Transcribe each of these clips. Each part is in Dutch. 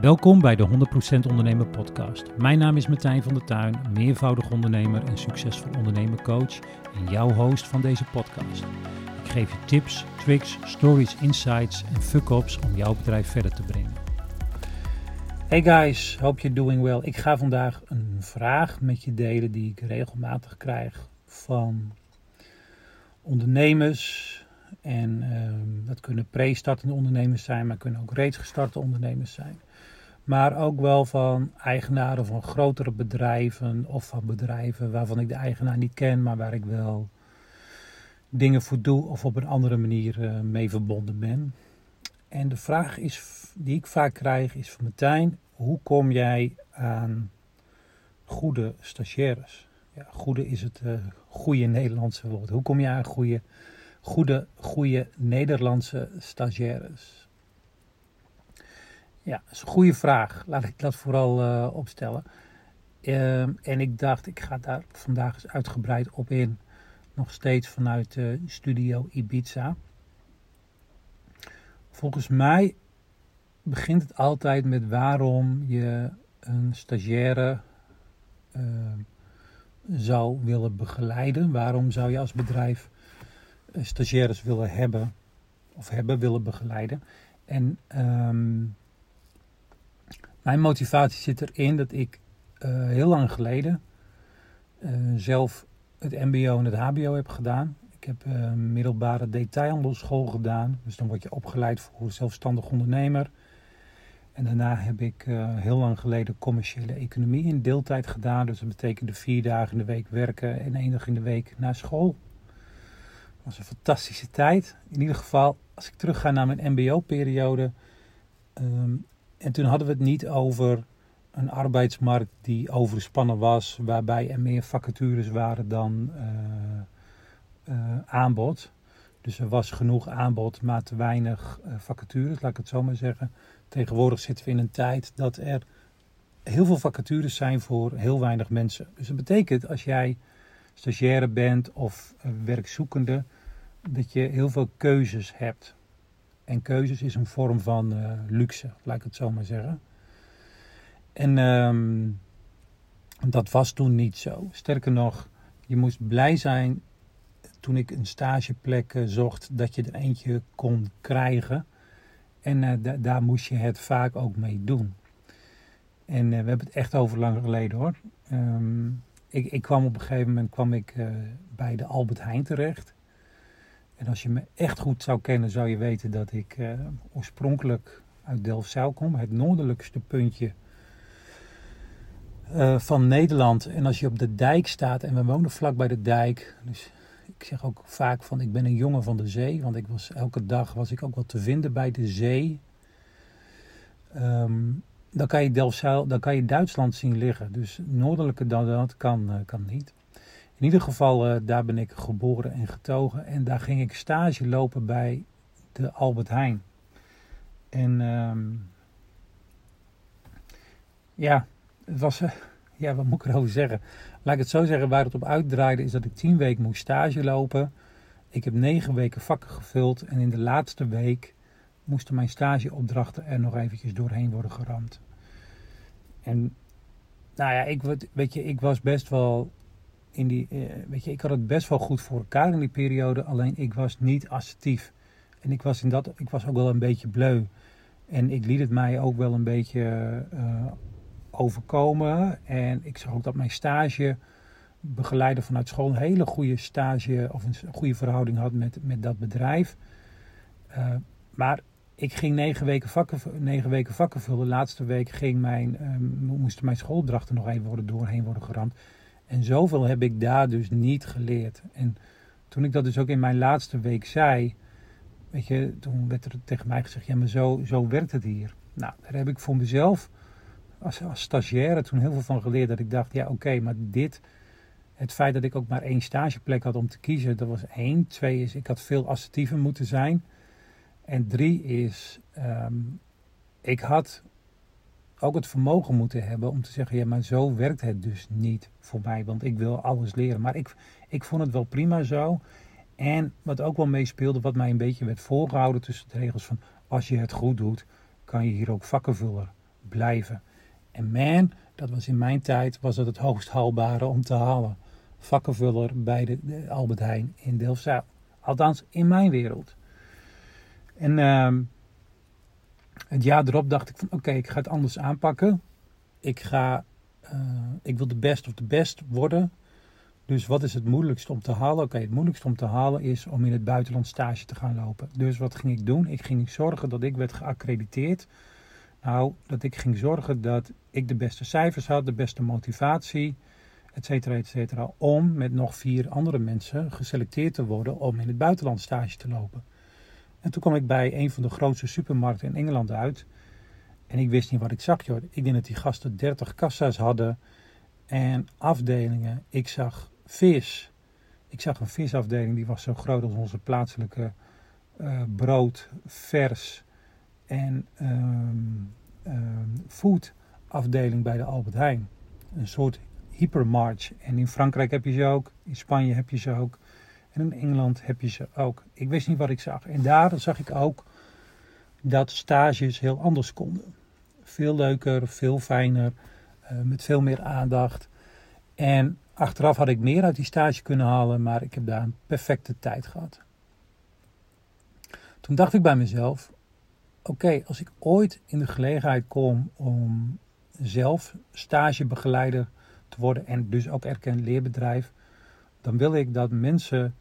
Welkom bij de 100% Ondernemer Podcast. Mijn naam is Martijn van der Tuin, meervoudig ondernemer en succesvol ondernemercoach en jouw host van deze podcast. Ik geef je tips, tricks, stories, insights en fuck-ups om jouw bedrijf verder te brengen. Hey guys, hope you're doing well. Ik ga vandaag een vraag met je delen die ik regelmatig krijg van ondernemers. En ehm, dat kunnen pre-startende ondernemers zijn, maar kunnen ook reeds gestarte ondernemers zijn. Maar ook wel van eigenaren van grotere bedrijven of van bedrijven waarvan ik de eigenaar niet ken, maar waar ik wel dingen voor doe of op een andere manier uh, mee verbonden ben. En de vraag is, die ik vaak krijg is van Martijn, hoe kom jij aan goede stagiaires? Ja, goede is het uh, goede Nederlandse woord. Hoe kom je aan goede, goede, goede Nederlandse stagiaires? Ja, dat is een goede vraag. Laat ik dat vooral uh, opstellen. Uh, en ik dacht, ik ga daar vandaag eens uitgebreid op in. Nog steeds vanuit de studio Ibiza. Volgens mij begint het altijd met waarom je een stagiaire uh, zou willen begeleiden. Waarom zou je als bedrijf stagiaires willen hebben of hebben willen begeleiden. En um, mijn motivatie zit erin dat ik uh, heel lang geleden uh, zelf het MBO en het HBO heb gedaan. Ik heb een middelbare detailhandelschool gedaan. Dus dan word je opgeleid voor zelfstandig ondernemer. En daarna heb ik heel lang geleden commerciële economie in deeltijd gedaan. Dus dat betekende vier dagen in de week werken en één dag in de week naar school. Was een fantastische tijd. In ieder geval, als ik terugga naar mijn MBO-periode, um, en toen hadden we het niet over een arbeidsmarkt die overspannen was, waarbij er meer vacatures waren dan uh, uh, aanbod. Dus er was genoeg aanbod, maar te weinig uh, vacatures, laat ik het zo maar zeggen. Tegenwoordig zitten we in een tijd dat er heel veel vacatures zijn voor heel weinig mensen. Dus dat betekent als jij stagiaire bent of werkzoekende, dat je heel veel keuzes hebt. En keuzes is een vorm van uh, luxe, laat ik het zo maar zeggen. En um, dat was toen niet zo. Sterker nog, je moest blij zijn toen ik een stageplek uh, zocht dat je er eentje kon krijgen. En da daar moest je het vaak ook mee doen. En we hebben het echt over lang geleden hoor. Um, ik, ik, kwam op een gegeven moment kwam ik, bij de Albert Heijn terecht. En als je me echt goed zou kennen, zou je weten dat ik uh, oorspronkelijk uit Delfzijl kom, het noordelijkste puntje uh, van Nederland. En als je op de dijk staat, en we wonen vlak bij de dijk, dus ik zeg ook vaak van ik ben een jongen van de zee, want ik was elke dag was ik ook wel te vinden bij de zee. Um, dan kan je Delfzijl, dan kan je Duitsland zien liggen. Dus noordelijker dan dat kan, uh, kan niet. In ieder geval, uh, daar ben ik geboren en getogen. En daar ging ik stage lopen bij de Albert Heijn. En um, ja, het was, uh, ja, wat moet ik erover zeggen? Laat ik het zo zeggen, waar het op uitdraaide is dat ik tien weken moest stage lopen. Ik heb negen weken vakken gevuld en in de laatste week moesten mijn stageopdrachten er nog eventjes doorheen worden geramd. En nou ja, ik, weet je, ik was best wel in die, uh, weet je, ik had het best wel goed voor elkaar in die periode, alleen ik was niet assertief. En ik was, in dat, ik was ook wel een beetje bleu. En ik liet het mij ook wel een beetje uh, overkomen. En ik zag ook dat mijn stage begeleider vanuit school een hele goede stage of een goede verhouding had met, met dat bedrijf. Uh, maar ik ging negen weken, vakken, negen weken vakken vullen. De laatste week ging mijn, moesten mijn schooldrachten nog even worden doorheen worden geramd. En zoveel heb ik daar dus niet geleerd. En toen ik dat dus ook in mijn laatste week zei, weet je, toen werd er tegen mij gezegd, ja maar zo, zo werkt het hier. Nou, daar heb ik voor mezelf als, als stagiaire toen heel veel van geleerd. Dat ik dacht, ja oké, maar dit, het feit dat ik ook maar één stageplek had om te kiezen, dat was één. Twee is, ik had veel assertiever moeten zijn. En drie is, um, ik had ook het vermogen moeten hebben om te zeggen: ja, maar zo werkt het dus niet voor mij, want ik wil alles leren. Maar ik, ik vond het wel prima zo. En wat ook wel meespeelde, wat mij een beetje werd voorgehouden tussen de regels van: als je het goed doet, kan je hier ook vakkenvuller blijven. En man, dat was in mijn tijd was dat het hoogst haalbare om te halen. Vakkenvuller bij de, Albert Heijn in Delfzijl. Althans, in mijn wereld. En ehm, het jaar erop dacht ik van oké, ik ga het anders aanpakken. Ik, ga, uh, ik wil de best of de best worden. Dus wat is het moeilijkste om te halen? Oké, het moeilijkste om te halen is om in het buitenland stage te gaan lopen. Dus wat ging ik doen? Ik ging zorgen dat ik werd geaccrediteerd. Nou, dat ik ging zorgen dat ik de beste cijfers had, de beste motivatie, et cetera, et cetera. Om met nog vier andere mensen geselecteerd te worden om in het buitenland stage te lopen. En toen kwam ik bij een van de grootste supermarkten in Engeland uit. En ik wist niet wat ik zag, joh. Ik denk dat die gasten 30 kassa's hadden en afdelingen. Ik zag vis. Ik zag een visafdeling die was zo groot als onze plaatselijke uh, brood, vers en um, um, food afdeling bij de Albert Heijn. Een soort hypermarch. En in Frankrijk heb je ze ook, in Spanje heb je ze ook. En in Engeland heb je ze ook. Ik wist niet wat ik zag. En daar zag ik ook dat stages heel anders konden. Veel leuker, veel fijner, uh, met veel meer aandacht. En achteraf had ik meer uit die stage kunnen halen, maar ik heb daar een perfecte tijd gehad. Toen dacht ik bij mezelf: oké, als ik ooit in de gelegenheid kom om zelf stagebegeleider te worden en dus ook erkend leerbedrijf, dan wil ik dat mensen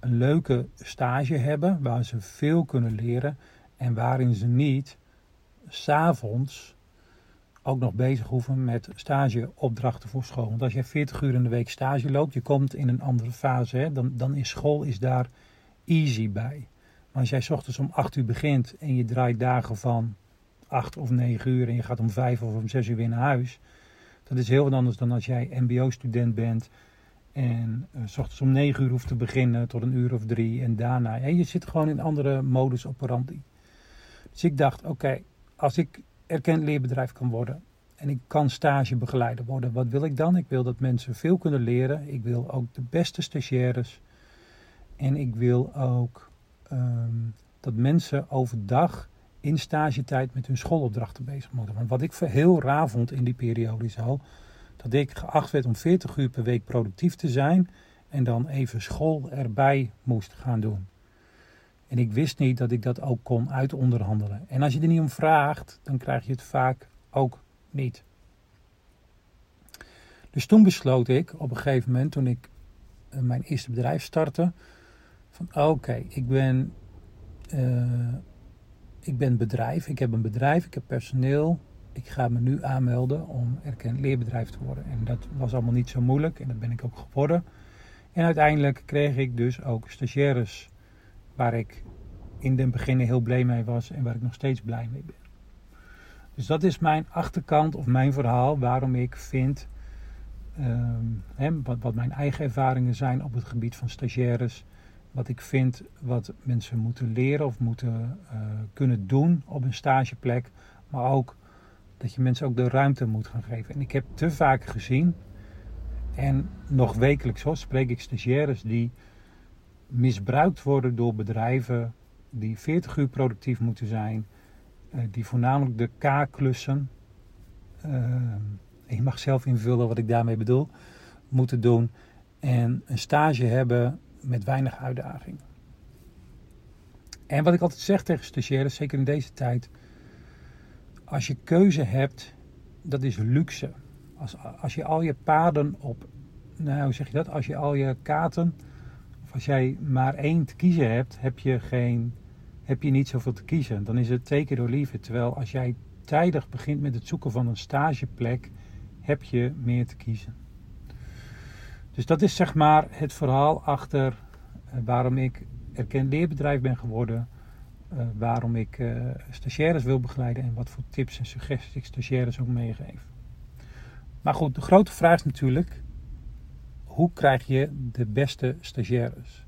een leuke stage hebben waar ze veel kunnen leren en waarin ze niet s'avonds ook nog bezig hoeven met stageopdrachten voor school. Want als je 40 uur in de week stage loopt, je komt in een andere fase, hè, dan, dan is school is daar easy bij. Maar als jij s ochtends om 8 uur begint en je draait dagen van 8 of 9 uur en je gaat om 5 of om 6 uur weer naar huis, dat is heel wat anders dan als jij MBO-student bent en uh, s ochtends om 9 uur hoeft te beginnen tot een uur of drie en daarna. En je zit gewoon in andere modus operandi. Dus ik dacht, oké, als ik erkend leerbedrijf kan worden en ik kan stagebegeleider worden, wat wil ik dan? Ik wil dat mensen veel kunnen leren. Ik wil ook de beste stagiaires. En ik wil ook um, dat mensen overdag in stagetijd met hun schoolopdrachten bezig moeten. Want wat ik heel raar vond in die periode is dat ik geacht werd om 40 uur per week productief te zijn en dan even school erbij moest gaan doen. En ik wist niet dat ik dat ook kon uitonderhandelen. En als je er niet om vraagt, dan krijg je het vaak ook niet. Dus toen besloot ik op een gegeven moment, toen ik eh, mijn eerste bedrijf startte, van oké, ik ben uh, ik ben bedrijf, ik heb een bedrijf, ik heb personeel. Ik ga me nu aanmelden om erkend leerbedrijf te worden. En dat was allemaal niet zo moeilijk en dat ben ik ook geworden. En uiteindelijk kreeg ik dus ook stagiaires waar ik in den begin heel blij mee was en waar ik nog steeds blij mee ben. Dus dat is mijn achterkant of mijn verhaal waarom ik vind, hè, wat, wat mijn eigen ervaringen zijn op het gebied van stagiaires wat ik vind wat mensen moeten leren of moeten uh, kunnen doen op een stageplek. Maar ook dat je mensen ook de ruimte moet gaan geven. En ik heb te vaak gezien, en nog wekelijks hoor, spreek ik stagiaires die misbruikt worden door bedrijven die 40 uur productief moeten zijn, uh, die voornamelijk de K-klussen, uh, mag zelf invullen wat ik daarmee bedoel, moeten doen. En een stage hebben met weinig uitdaging. En wat ik altijd zeg tegen stagiaires, zeker in deze tijd, als je keuze hebt, dat is luxe. Als, als je al je paden op, nou hoe zeg je dat, als je al je kaarten, of als jij maar één te kiezen hebt, heb je, geen, heb je niet zoveel te kiezen. Dan is het take it or. Terwijl als jij tijdig begint met het zoeken van een stageplek, heb je meer te kiezen. Dus dat is zeg maar het verhaal achter uh, waarom ik erkend leerbedrijf ben geworden. Uh, waarom ik uh, stagiaires wil begeleiden en wat voor tips en suggesties ik stagiaires ook meegeef. Maar goed, de grote vraag is natuurlijk: hoe krijg je de beste stagiaires?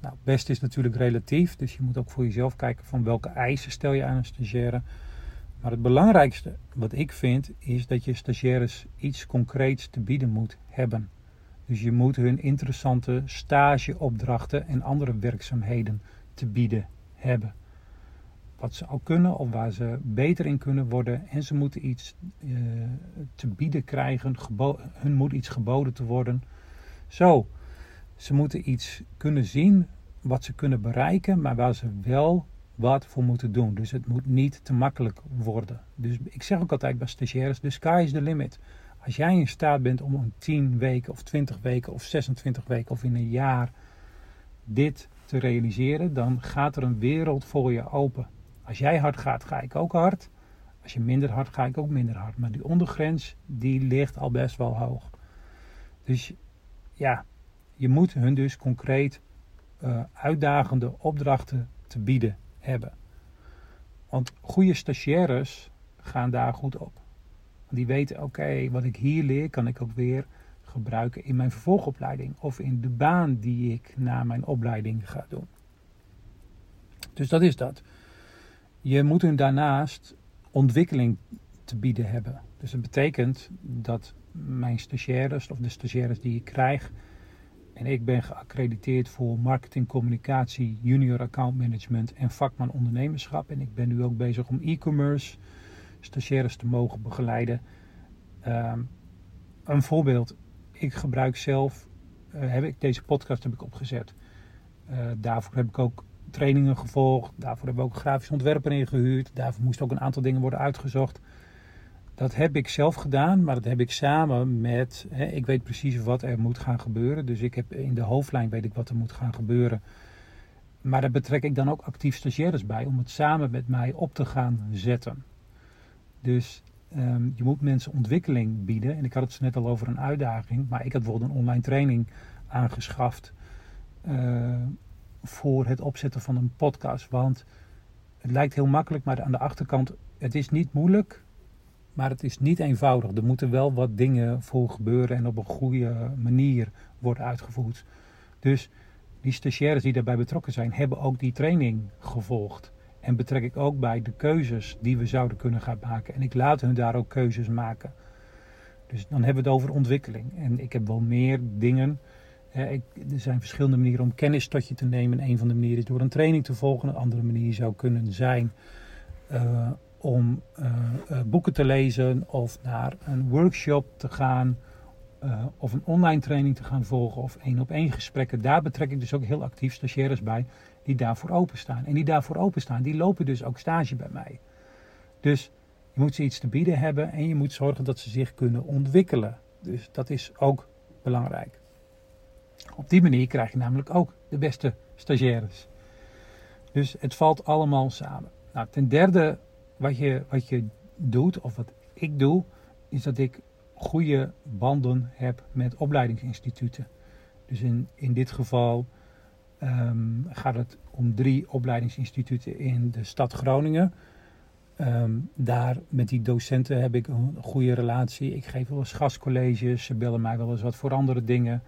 Nou, best is natuurlijk relatief, dus je moet ook voor jezelf kijken van welke eisen stel je aan een stagiaire. Maar het belangrijkste wat ik vind is dat je stagiaires iets concreets te bieden moet hebben. Dus je moet hun interessante stageopdrachten en andere werkzaamheden te bieden hebben. wat ze al kunnen of waar ze beter in kunnen worden. En ze moeten iets uh, te bieden krijgen. hun moet iets geboden te worden. Zo, ze moeten iets kunnen zien wat ze kunnen bereiken, maar waar ze wel wat voor moeten doen. Dus het moet niet te makkelijk worden. Dus ik zeg ook altijd bij stagiaires, the sky is the limit. Als jij in staat bent om in 10 weken of 20 weken of 26 weken of in een jaar dit te realiseren, dan gaat er een wereld voor je open. Als jij hard gaat, ga ik ook hard. Als je minder hard, ga ik ook minder hard. Maar die ondergrens, die ligt al best wel hoog. Dus ja, je moet hun dus concreet uh, uitdagende opdrachten te bieden hebben. Want goede stagiaires gaan daar goed op. Die weten, oké, wat ik hier leer, kan ik ook weer gebruiken in mijn vervolgopleiding. Of in de baan die ik na mijn opleiding ga doen. Dus dat is dat. Je moet hun daarnaast ontwikkeling te bieden hebben. Dus dat betekent dat mijn stagiaires of de stagiaires die ik krijg. En ik ben geaccrediteerd voor marketing, communicatie, junior account management en vakman ondernemerschap. En ik ben nu ook bezig om e-commerce stagiaires te mogen begeleiden. Ehm, een voorbeeld, ik gebruik zelf, uh, heb ik, deze podcast heb ik opgezet. Uh, daarvoor heb ik ook trainingen gevolgd. Daarvoor hebben we ook grafisch ontwerper ingehuurd. Daarvoor moesten ook een aantal dingen worden uitgezocht. Dat heb ik zelf gedaan, maar dat heb ik samen met. Hè, ik weet precies wat er moet gaan gebeuren. Dus ik heb in de hoofdlijn weet ik wat er moet gaan gebeuren. Maar daar betrek ik dan ook actief stagiaires bij om het samen met mij op te gaan zetten. Dus ehm, je moet mensen ontwikkeling bieden. En ik had het net al over een uitdaging, maar ik had bijvoorbeeld een online training aangeschaft. Uh, voor het opzetten van een podcast. Want het lijkt heel makkelijk, maar aan de achterkant, het is niet moeilijk, maar het is niet eenvoudig. Er moeten wel wat dingen voor gebeuren en op een goede manier worden uitgevoerd. Dus die stagiaires die daarbij betrokken zijn, hebben ook die training gevolgd. En betrek ik ook bij de keuzes die we zouden kunnen gaan maken. En ik laat hun daar ook keuzes maken. Dus dan hebben we het over ontwikkeling. En ik heb wel meer dingen ik, er zijn verschillende manieren om kennis tot je te nemen. Een van de manieren is door een training te volgen. Een andere manier zou kunnen zijn uh, om uh, uh, boeken te lezen of naar een workshop te gaan. of een online training te gaan volgen of één op één gesprekken. Daar betrek ik dus ook heel actief stagiaires bij die daarvoor openstaan. En die daarvoor openstaan, die lopen dus ook stage bij mij. Dus je moet ze iets te bieden hebben en je moet zorgen dat ze zich kunnen ontwikkelen. Dus dat is ook belangrijk. Op die manier krijg je namelijk ook de beste stagiaires. Dus het valt allemaal samen. Nou, ten derde, wat je, wat je doet, of wat ik doe, is dat ik goede banden heb met opleidingsinstituten. Dus in, in dit geval ehm, gaat het om drie opleidingsinstituten in de stad Groningen. Ehm, daar met die docenten heb ik een goede relatie. Ik geef wel eens gastcolleges, ze bellen mij wel eens wat voor andere dingen.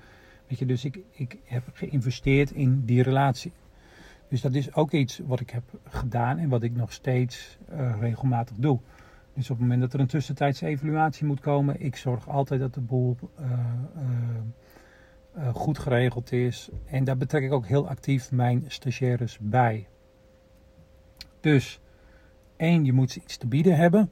Weet je, dus ik, ik heb geïnvesteerd in die relatie. Dus dat is ook iets wat ik heb gedaan en wat ik nog steeds uh, regelmatig doe. Dus op het moment dat er een tussentijdse evaluatie moet komen, ik zorg altijd dat de boel uh, uh, goed geregeld is. En daar betrek ik ook heel actief mijn stagiaires bij. Dus één, je moet ze iets te bieden hebben.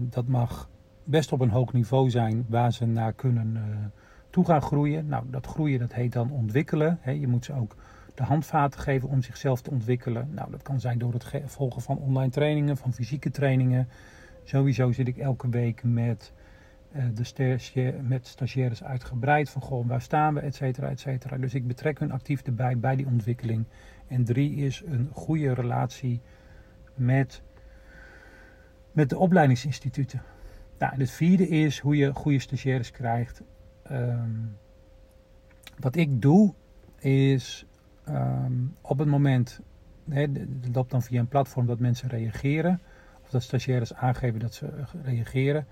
dat mag best op een hoog niveau zijn waar ze naar kunnen toe gaan groeien. Nou, dat groeien dat heet dan ontwikkelen. je moet ze ook de handvaten geven om zichzelf te ontwikkelen. Nou, dat kan zijn door het volgen van online trainingen, van fysieke trainingen. Sowieso zit ik elke week met, uh, de met stagiaires uitgebreid van goh, waar staan we, et cetera, et cetera. Dus ik betrek hun actief erbij bij die ontwikkeling. En drie is een goede relatie met, met de opleidingsinstituten. Nou, en het vierde is hoe je goede stagiaires krijgt Ehm, wat ik doe is ehm, op het moment, het loopt dan via een platform dat mensen reageren, of dat stagiaires aangeven dat ze reageren.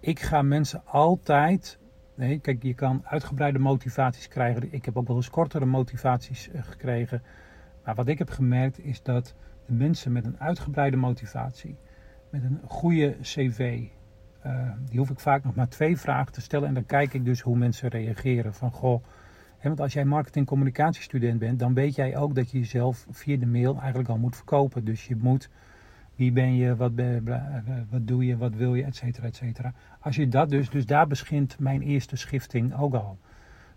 Ik ga mensen altijd, nee, kijk, je kan uitgebreide motivaties krijgen. Ik heb ook wel eens kortere motivaties eh, gekregen. Maar wat ik heb gemerkt is dat de mensen met een uitgebreide motivatie, met een goede cv, uh, die hoef ik vaak nog maar twee vragen te stellen. En dan kijk ik dus hoe mensen reageren. Van goh, want als jij marketing communicatiestudent bent, dan weet jij ook dat je jezelf via de mail eigenlijk al moet verkopen. Dus je moet, wie ben je, wat, ben, wat doe je, wat wil je, et cetera, et cetera. Als je dat dus, dus daar begint mijn eerste schifting ook al.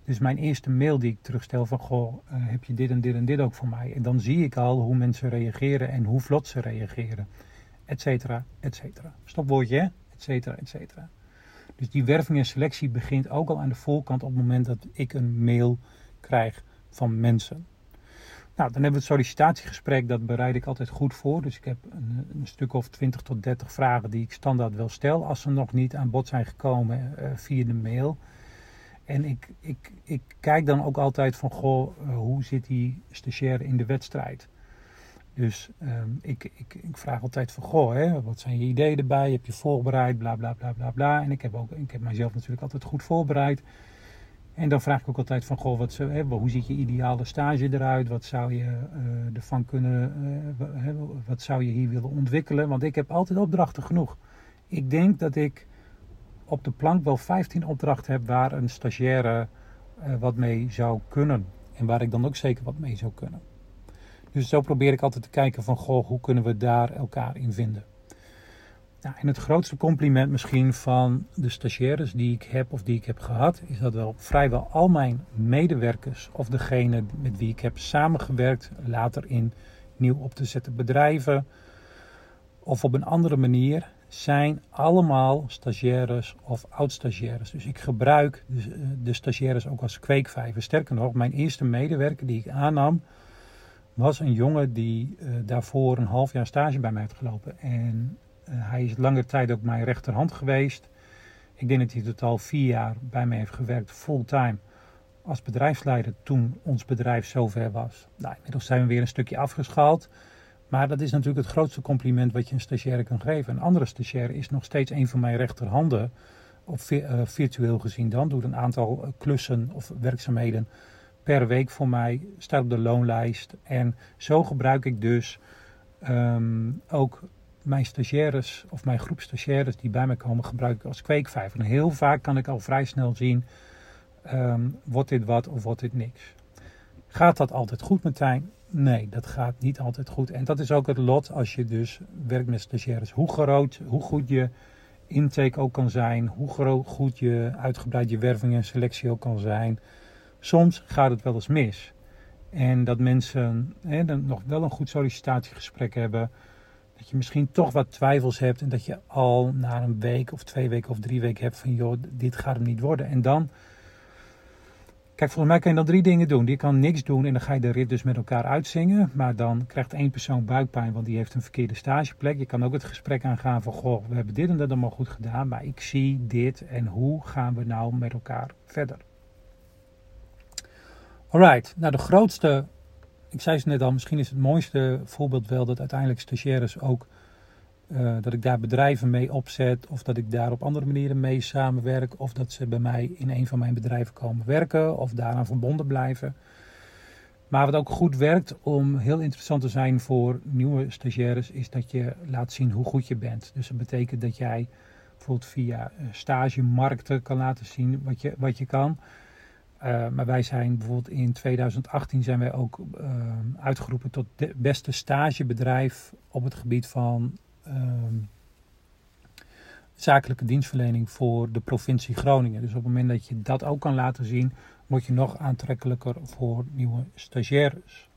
Dus mijn eerste mail die ik terugstel van, goh, uh, heb je dit en dit en dit ook voor mij? En dan zie ik al hoe mensen reageren en hoe vlot ze reageren, et cetera, et cetera. Stopwoordje, hè? et cetera, et cetera. Dus die werving en selectie begint ook al aan de voorkant op het moment dat ik een mail krijg van mensen. Nou, dan hebben we het sollicitatiegesprek, dat bereid ik altijd goed voor. Dus ik heb een, een stuk of 20 tot 30 vragen die ik standaard wel stel als ze nog niet aan bod zijn gekomen uh, via de mail. En ik, ik, ik kijk dan ook altijd van, goh, uh, hoe zit die stagiaire in de wedstrijd? Dus um, ik, ik, ik vraag altijd van, goh, hè, wat zijn je ideeën erbij? Heb je voorbereid? Bla, bla, bla, bla, bla. En ik heb, ook, ik heb mijzelf natuurlijk altijd goed voorbereid. En dan vraag ik ook altijd van, goh, wat, hoe ziet je ideale stage eruit? Wat zou je uh, ervan kunnen, uh, wat zou je hier willen ontwikkelen? Want ik heb altijd opdrachten genoeg. Ik denk dat ik op de plank wel 15 opdrachten heb waar een stagiaire uh, wat mee zou kunnen. En waar ik dan ook zeker wat mee zou kunnen. Dus zo probeer ik altijd te kijken van, goh, hoe kunnen we daar elkaar in vinden? Nou, en het grootste compliment misschien van de stagiaires die ik heb of die ik heb gehad, is dat wel vrijwel al mijn medewerkers of degene met wie ik heb samengewerkt, later in nieuw op te zetten bedrijven of op een andere manier, zijn allemaal stagiaires of oud-stagiaires. Dus ik gebruik de stagiaires ook als kweekvijver. Sterker nog, mijn eerste medewerker die ik aannam, was een jongen die uh, daarvoor een half jaar stage bij mij heeft gelopen. En hij is lange tijd ook mijn rechterhand geweest. Ik denk dat hij totaal vier jaar bij mij heeft gewerkt, fulltime, als bedrijfsleider toen ons bedrijf zover was. Nou, inmiddels zijn we weer een stukje afgeschaald. Maar dat is natuurlijk het grootste compliment wat je een stagiaire kan geven. Een andere stagiaire is nog steeds een van mijn rechterhanden, op, uh, virtueel gezien dan, doet een aantal klussen of werkzaamheden per week voor mij, staat op de loonlijst. En zo gebruik ik dus um, ook mijn stagiaires of mijn groep stagiaires die bij mij komen, gebruik ik als kweekvijver. En heel vaak kan ik al vrij snel zien, um, wordt dit wat of wordt dit niks. Gaat dat altijd goed, Martijn? Nee, dat gaat niet altijd goed. En dat is ook het lot als je dus werkt met stagiaires. Hoe groot, hoe goed je intake ook kan zijn, hoe groot, goed je uitgebreid je werving en selectie ook kan zijn soms gaat het wel eens mis. En dat mensen hè, dan nog wel een goed sollicitatiegesprek hebben. Dat je misschien toch wat twijfels hebt. En dat je al na een week of twee weken of drie weken hebt van joh, dit gaat hem niet worden. En dan. Kijk, volgens mij kan je dan drie dingen doen. Je kan niks doen en dan ga je de rit dus met elkaar uitzingen. Maar dan krijgt één persoon buikpijn, want die heeft een verkeerde stageplek. Je kan ook het gesprek aangaan van, goh, we hebben dit en dat allemaal goed gedaan. Maar ik zie dit en hoe gaan we nou met elkaar verder? Alright, nou de grootste, ik zei het net al, misschien is het mooiste voorbeeld wel dat uiteindelijk stagiaires ook, uh, dat ik daar bedrijven mee opzet of dat ik daar op andere manieren mee samenwerk of dat ze bij mij in een van mijn bedrijven komen werken of daaraan verbonden blijven. Maar wat ook goed werkt om heel interessant te zijn voor nieuwe stagiaires is dat je laat zien hoe goed je bent. Dus dat betekent dat jij bijvoorbeeld via eh, stagemarkten kan laten zien wat je, wat je kan. Uh, maar wij zijn bijvoorbeeld in 2018 zijn wij ook uh, uitgeroepen tot het beste stagebedrijf op het gebied van uh, zakelijke dienstverlening voor de provincie Groningen. Dus op het moment dat je dat ook kan laten zien, word je nog aantrekkelijker voor nieuwe stagiaires.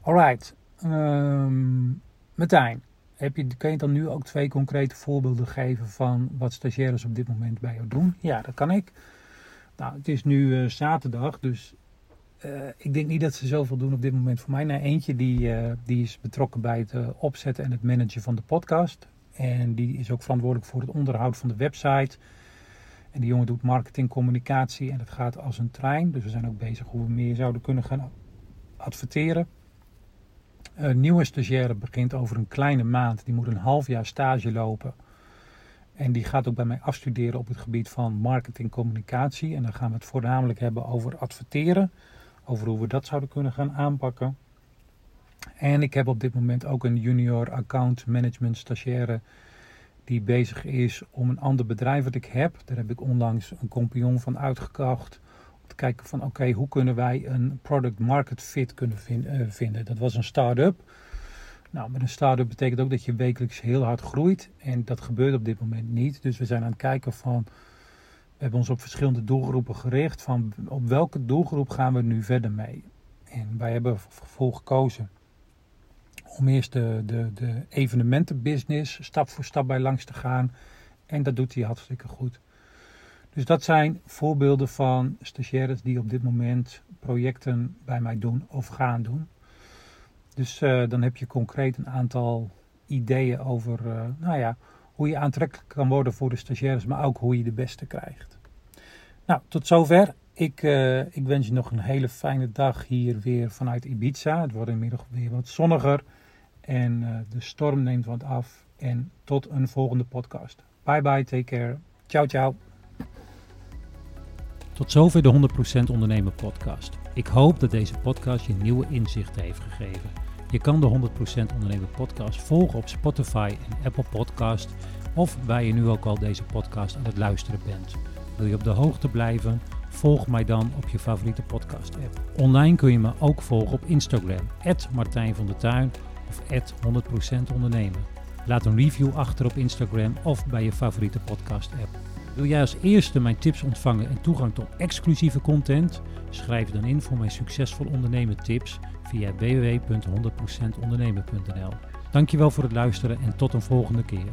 Alright, um, Martijn, heb je, kan je dan nu ook twee concrete voorbeelden geven van wat stagiaires op dit moment bij jou doen? Ja, dat kan ik. Nou, het is nu uh, zaterdag, dus uh, ik denk niet dat ze zoveel doen op dit moment voor mij. Nee, eentje die, uh, die is betrokken bij het opzetten en het managen van de podcast. En die is ook verantwoordelijk voor het onderhoud van de website. En die jongen doet marketing, communicatie en dat gaat als een trein. Dus we zijn ook bezig hoe we meer zouden kunnen gaan adverteren. Een nieuwe stagiaire begint over een kleine maand. Die moet een half jaar stage lopen en die gaat ook bij mij afstuderen op het gebied van marketing communicatie. En dan gaan we het voornamelijk hebben over adverteren. Over hoe we dat zouden kunnen gaan aanpakken. En ik heb op dit moment ook een junior account management stagiaire die bezig is om een ander bedrijf wat ik heb. Daar heb ik onlangs een compagnon van uitgekocht te kijken van oké, hoe kunnen wij een product market fit kunnen eh, vinden. Dat was een start-up. Nou, met een start-up betekent ook dat je wekelijks heel hard groeit. En dat gebeurt op dit moment niet. Dus we zijn aan het kijken van. We hebben ons op verschillende doelgroepen gericht. Van op welke doelgroep gaan we nu verder mee? En wij hebben ervoor gekozen om eerst de, de, de evenementenbusiness stap voor stap bij langs te gaan. En dat doet hij hartstikke goed. Dus dat zijn voorbeelden van stagiaires die op dit moment projecten bij mij doen of gaan doen. Dus uh, dan heb je concreet een aantal ideeën over uh, nou ja, hoe je aantrekkelijk kan worden voor de stagiaires, maar ook hoe je de beste krijgt. Nou, tot zover. Ik, uh, ik wens je nog een hele fijne dag hier weer vanuit Ibiza. Het wordt inmiddels weer wat zonniger en de storm neemt wat af. En tot een volgende podcast. Bye bye, take care. Ciao, ciao. Tot zover de 100% Ondernemen podcast. Ik hoop dat deze podcast je nieuwe inzichten heeft gegeven. Je kan de 100% Ondernemen podcast volgen op Spotify en Apple Podcast of waar je nu ook al deze podcast aan het luisteren bent. Wil je op de hoogte blijven? Volg mij dan op je favoriete podcast app. Online kun je me ook volgen op Instagram, Martijn van der Tuin of 100% Ondernemen. Laat een review achter op Instagram of bij je favoriete podcast app. Wil jij als eerste mijn tips ontvangen en toegang tot exclusieve content? Schrijf dan in voor mijn succesvol ondernemen tips via www.100%ondernemen.nl. Dankjewel voor het luisteren en tot een volgende keer.